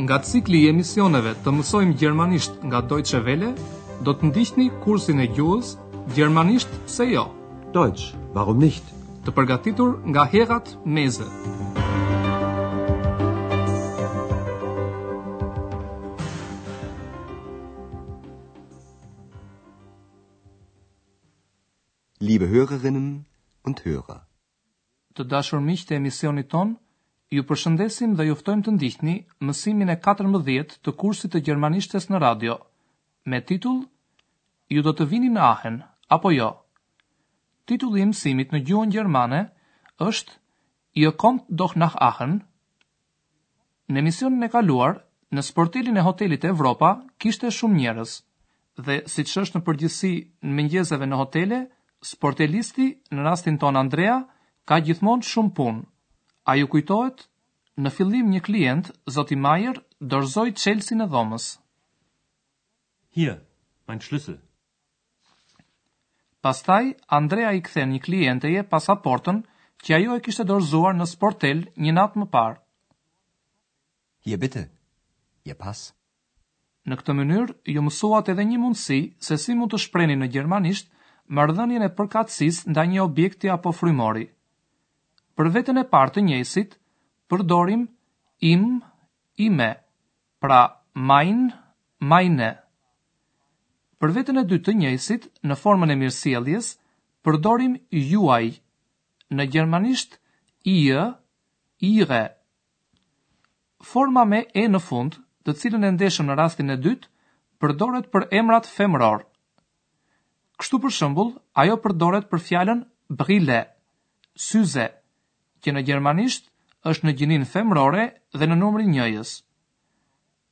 Nga cikli i emisioneve të mësojmë gjermanisht nga Deutsche Welle, do të ndiqni kursin e gjuhës Gjermanisht pse jo? Deutsch, warum nicht? Të përgatitur nga Herrad Meese. Liebe Hörerinnen und Hörer. Të dashur miq të emisionit tonë, ju përshëndesim dhe ju ftojmë të ndiqni mësimin e katërmbëdhjetë të kursit të gjermanishtes në radio, me titull Ju do të vini në Aachen, apo jo? Titulli i mësimit në gjuhën gjermane është Ihr kommt doch nach Aachen? Në emisionin e kaluar, në sportelin e hotelit Evropa kishte shumë njerëz dhe siç është në përgjithësi mëngjeseve në hotele, sportelisti, në rastin tonë Andrea, ka gjithmonë shumë punë. A ju kujtohet? Në fillim një klient, zoti Mayer, dorëzoi çelësin e dhomës. Hier, mein Schlüssel. Pastaj, Andrea i kthen një klienteje pasaportën që ajo e kishte dorëzuar në sportel një natë më parë. Hier bitte. Ihr Pass. Në këtë mënyrë, ju mësuat edhe një mundësi se si mund të shprehni në gjermanisht marrëdhënien e përkatësisë ndaj një objekti apo frymori. Për vetën e parë të njëjësit, përdorim im, ime, Pra, mein, meine. Për vetën e dytë të njëjësit, në formën e mirësjelljes, përdorim juaj, në gjermanisht Ihr, Ihre. Forma me e në fund, të cilën e ndeshëm në rastin e dytë, përdoret për emrat femërorë. Kështu për shembull, ajo përdoret për fjalën Brille, syze, që në gjermanisht është në gjininë femërore dhe në numrin njëjës.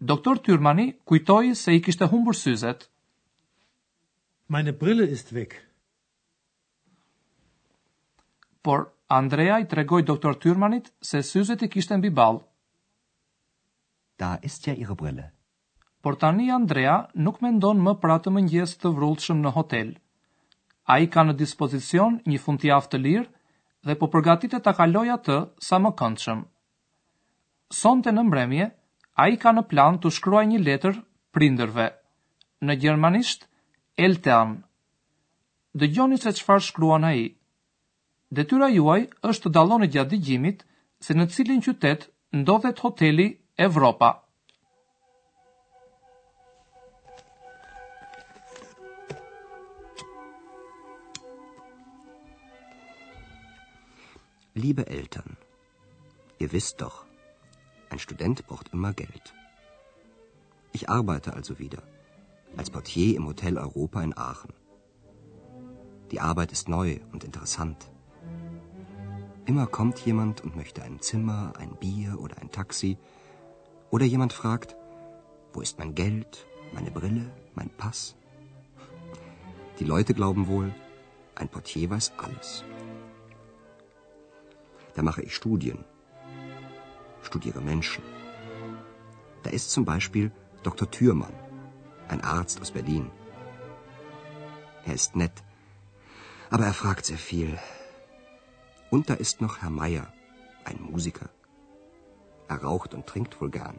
Doktor Tyrmani kujtoi se i kishte humbur syzet. Meine Brille ist weg. Por Andrea i tregoi doktor Tyrmanit se syzet i kishte mbi ballë. Da ist ja Ihre Brille. Por tani Andrea nuk mendon më për atë mëngjes të vrullshëm në hotel. Ai ka në dispozicion një fundjavë të lirë dhe po përgatitet ta kalojë atë sa më këndshëm. Sonte në mbrëmje, ai ka në plan t'u shkruajë një letër prindërve, në gjermanisht Eltern. Dëgjoni se çfarë shkruan ai. Detyra juaj është të dalloni gjatë dëgjimit se në cilin qytet ndodhet hoteli Evropa. Liebe Eltern, ihr wisst doch, ein Student braucht immer Geld. Ich arbeite also wieder, als Portier im Hotel Europa in Aachen. Die Arbeit ist neu und interessant. Immer kommt jemand und möchte ein Zimmer, ein Bier oder ein Taxi. Oder jemand fragt, wo ist mein Geld, meine Brille, mein Pass? Die Leute glauben wohl, ein Portier weiß alles. Da mache ich Studien. Studiere Menschen. Da ist zum Beispiel Dr. Thürmann, ein Arzt aus Berlin. Er ist nett, aber er fragt sehr viel. Und da ist noch Herr Meier, ein Musiker. Er raucht und trinkt wohl gern.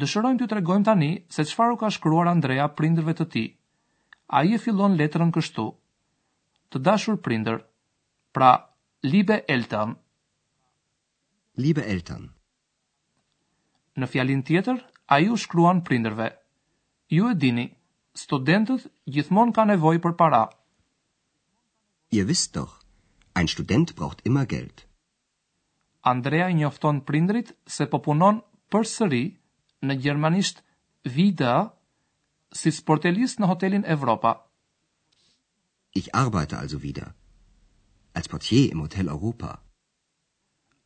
Dëshirojmë t'ju tregojmë tani se çfarë u ka shkruar Andrea prindërve të tij. Ai e fillon letrën kështu, Të dashur prindër, pra, Liebe Eltern. Liebe Eltern. Në fjalinë tjetër, ai u shkruan prindërve, Ju e dini, studentët gjithmonë kanë nevojë për para. Ihr wisst doch, ein Student braucht immer Geld. Andrea i njofton prindërit se po punon përsëri në gjermanisht Wieder si sportelist në hotelin Evropa. Ich arbeite also wieder als Portier im Hotel Europa.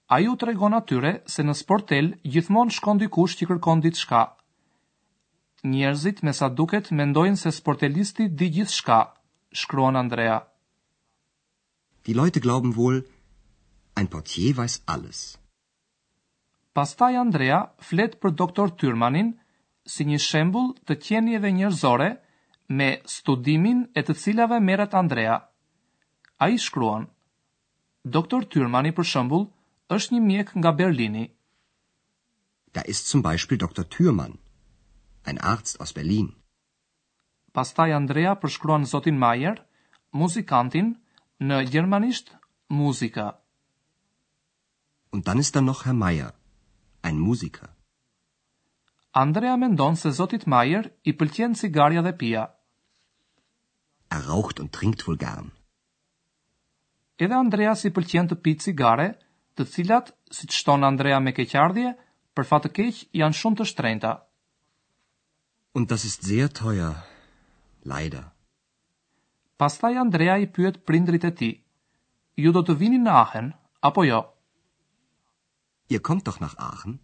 Ai u tregon atyre se në sportel gjithmonë shkon dikush që kërkon diçka. Njerëzit me sa duket mendojnë se sportelisti di gjithçka, shkruan Andrea. Die Leute glauben wohl, ein Portier weiß alles. Pastaj Andrea flet për doktor Tyrmanin si një shembull të qenieve njerëzore me studimin e të cilave merret Andrea. Ai shkruan, Doktor Tyrmani për shembull është një mjek nga Berlini. Da ist zum Beispiel Doktor Thürmann, ein Arzt aus Berlin. Pastaj Andrea përshkruan zotin Mayer, muzikantin, në gjermanisht, Musiker. Und dann ist da noch Herr Mayer, ein Musiker. Andrea mendon se zotit Mayer i pëlqen cigarja dhe pija. Er raucht und trinkt wohl gern. Edhe Andreas i pëlqen të pijë cigare, të cilat, siç shton Andrea me keqardhje, për fat të keq janë shumë të shtrenjta. Und das ist sehr teuer. Leider. Pastaj Andrea i pyet prindërit e tij, Ju do të vini në Aachen, apo jo? Ihr kommt doch nach Aachen?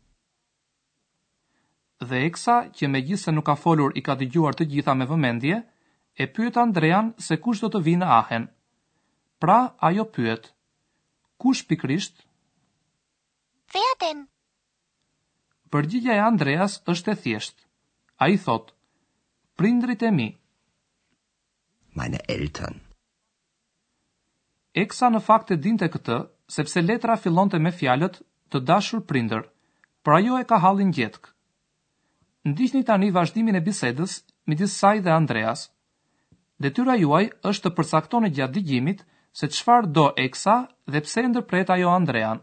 Dhe Eksa, që megjithëse nuk ka folur i ka dëgjuar të gjitha me vëmendje, e pyet Andrean se kush do të vijë në Aachen. Pra, ajo pyet, Kush pikërisht? Wer denn? Përgjigja e Andreas është e thjeshtë. Ai thotë, Prindërit e mi. Meine Eltern. Eksa në fakt e dinte këtë, sepse letra fillonte me fjalët Të dashur prindër, por ajo e ka hallin gjetkë. Ndiqni tani vazhdimin e bisedës midis saj dhe Andreas. Detyra juaj është të përcaktoni gjatë dëgjimit se çfarë do Eksa dhe pse e ndërpret ajo Andrean.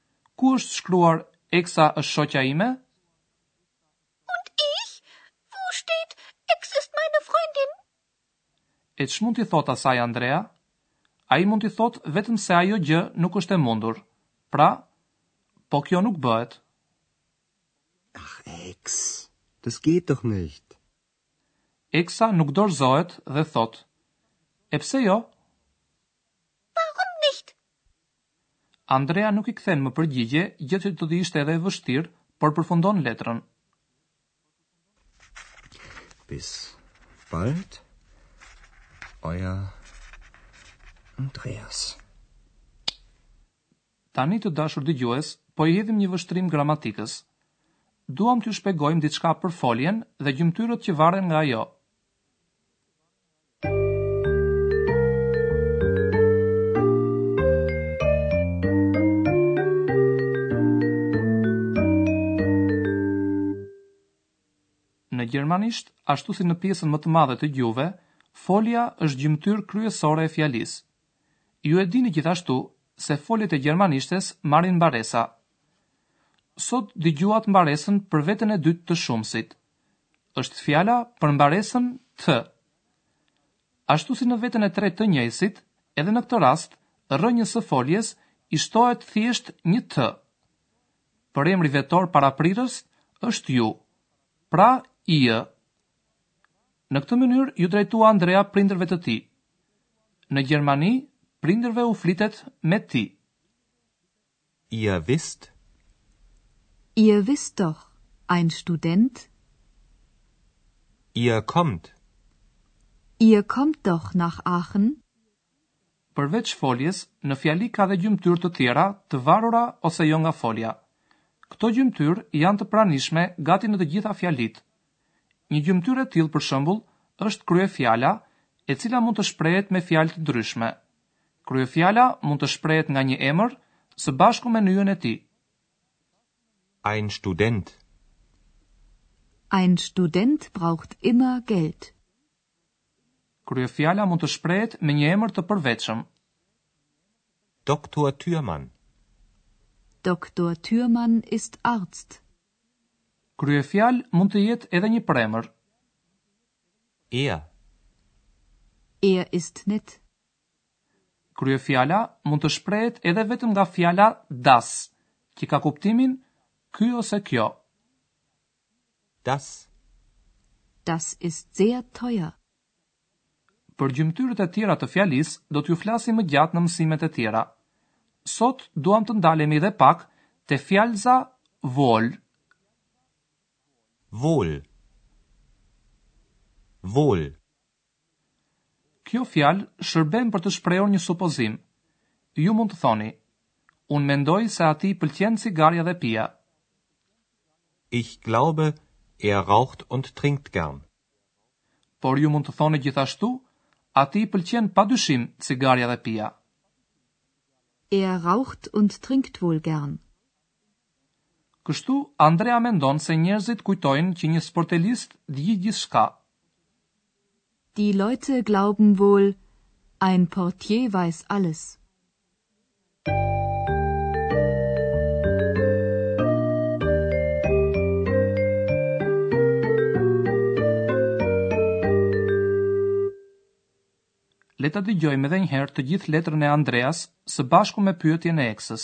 Ku është shkruar Eksa është shoqja ime? Und ich? Wo steht Ex ist meine Freundin? E ç'mund t'i thotë asaj Andrea? Ai mund t'i thotë vetëm se ajo gjë nuk është e mundur. Pra, Po kjo nuk bëhet. Ach, Ex, das geht doch nicht. Eksa nuk dorëzohet dhe thotë, E pse jo? Andrea nuk i kthen më përgjigje, gjë që do të ishte edhe e vështirë, por përfundon letrën. Bis bald, euer Andreas. Tani të dashur dëgjues, po i hedhim një vështrim gramatikës. Duam t'ju shpjegojmë diçka për foljen dhe gjymtyrët që varen nga ajo. Në gjermanisht, ashtu si në pjesën më të madhe të gjuhëve, folja është gjymtyrë kryesore e fjalisë. Ju e dini gjithashtu se foljet e gjermanishtes marrin mbaresa. Sot dëgjuat mbaresën për vetën e dytë të shumësit. Është fjala për mbaresën t. Ashtu si në vetën e tretë të njëjësit, edhe në këtë rast, rrënjës së foljes i shtohet thjesht një t. Përemri vetor paraprirës është ju, pra ihr. Në këtë mënyrë iu drejtua Andrea prindërve të tij. Në Gjermani, prindërve u flitet me ti. Ihr wisst? Ihr wisst doch, ein Student? Ihr kommt? Ihr kommt doch nach Aachen? Përveç foljes, në fjali ka dhe gjymtyrë të tjera të varura ose jo nga folja. Këto gjymtyrë janë të pranishme gati në të gjitha fjalitë. Një gjymtyrë e tillë për shembull është kryefjala e cila mund të shprehet me fjalë të ndryshme. Kryefjala mund të shprehet nga një emër së bashku me nyjen e tij. Ein Student. Ein Student braucht immer Geld. Kryefjala mund të shprehet me një emër të përveçëm. Doktor Thürmann. Doktor Thürmann ist Arzt. Kryefjalë mund të jetë edhe një përemër. Er. Er ist nett. Kryefjala mund të shprehet edhe vetëm nga fjala das, që ka kuptimin ky ose kjo. Das. Das ist sehr teuer. Për gjymtyrët e tjera të fjalisë do t'ju flasim më gjatë në mësimet e tjera. Sot duam të ndalemi edhe pak te fjalëza wohl. Wohl. Wohl. Kjo fjalë shërben për të shprehur një supozim. Ju mund të thoni, Unë mendoj se atij i pëlqen cigarja dhe pija. Ich glaube, er raucht und trinkt gern. Por ju mund të thoni gjithashtu, Atij i pëlqen padyshim cigarja dhe pija. Er raucht und trinkt wohl gern. Kështu Andrea mendon se njerëzit kujtojnë që një sportelist di gjithçka. Die Leute glauben wohl, ein Portier weiß alles. Le ta dëgjojmë edhe një herë të gjithë letrën e Andreas së bashku me pyetjen e Eksës.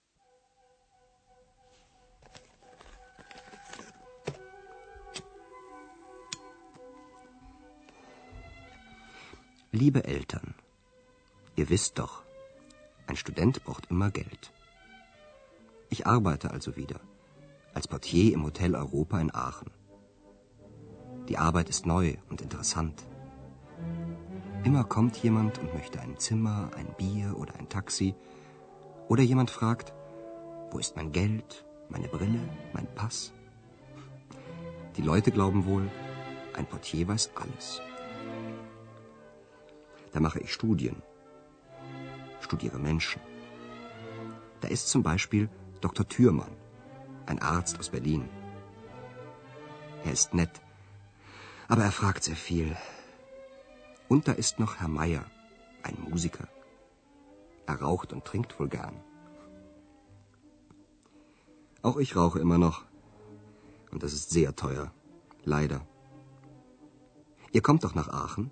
Liebe Eltern, ihr wisst doch, ein Student braucht immer Geld. Ich arbeite also wieder, als Portier im Hotel Europa in Aachen. Die Arbeit ist neu und interessant. Immer kommt jemand und möchte ein Zimmer, ein Bier oder ein Taxi. Oder jemand fragt, wo ist mein Geld, meine Brille, mein Pass? Die Leute glauben wohl, ein Portier weiß alles. Da mache ich Studien. Studiere Menschen. Da ist zum Beispiel Dr. Thürmann, ein Arzt aus Berlin. Er ist nett, aber er fragt sehr viel. Und da ist noch Herr Meier, ein Musiker. Er raucht und trinkt wohl gern. Auch ich rauche immer noch. Und das ist sehr teuer. Leider. Ihr kommt doch nach Aachen?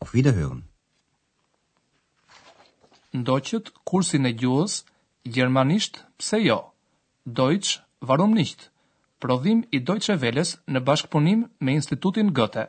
Auf Wiederhören! Ndoqët kursin e gjuhës gjermanisht pse jo? Deutsch warum nicht? Prodhim i Deutsche Welles në bashkëpunim me Institutin Goethe.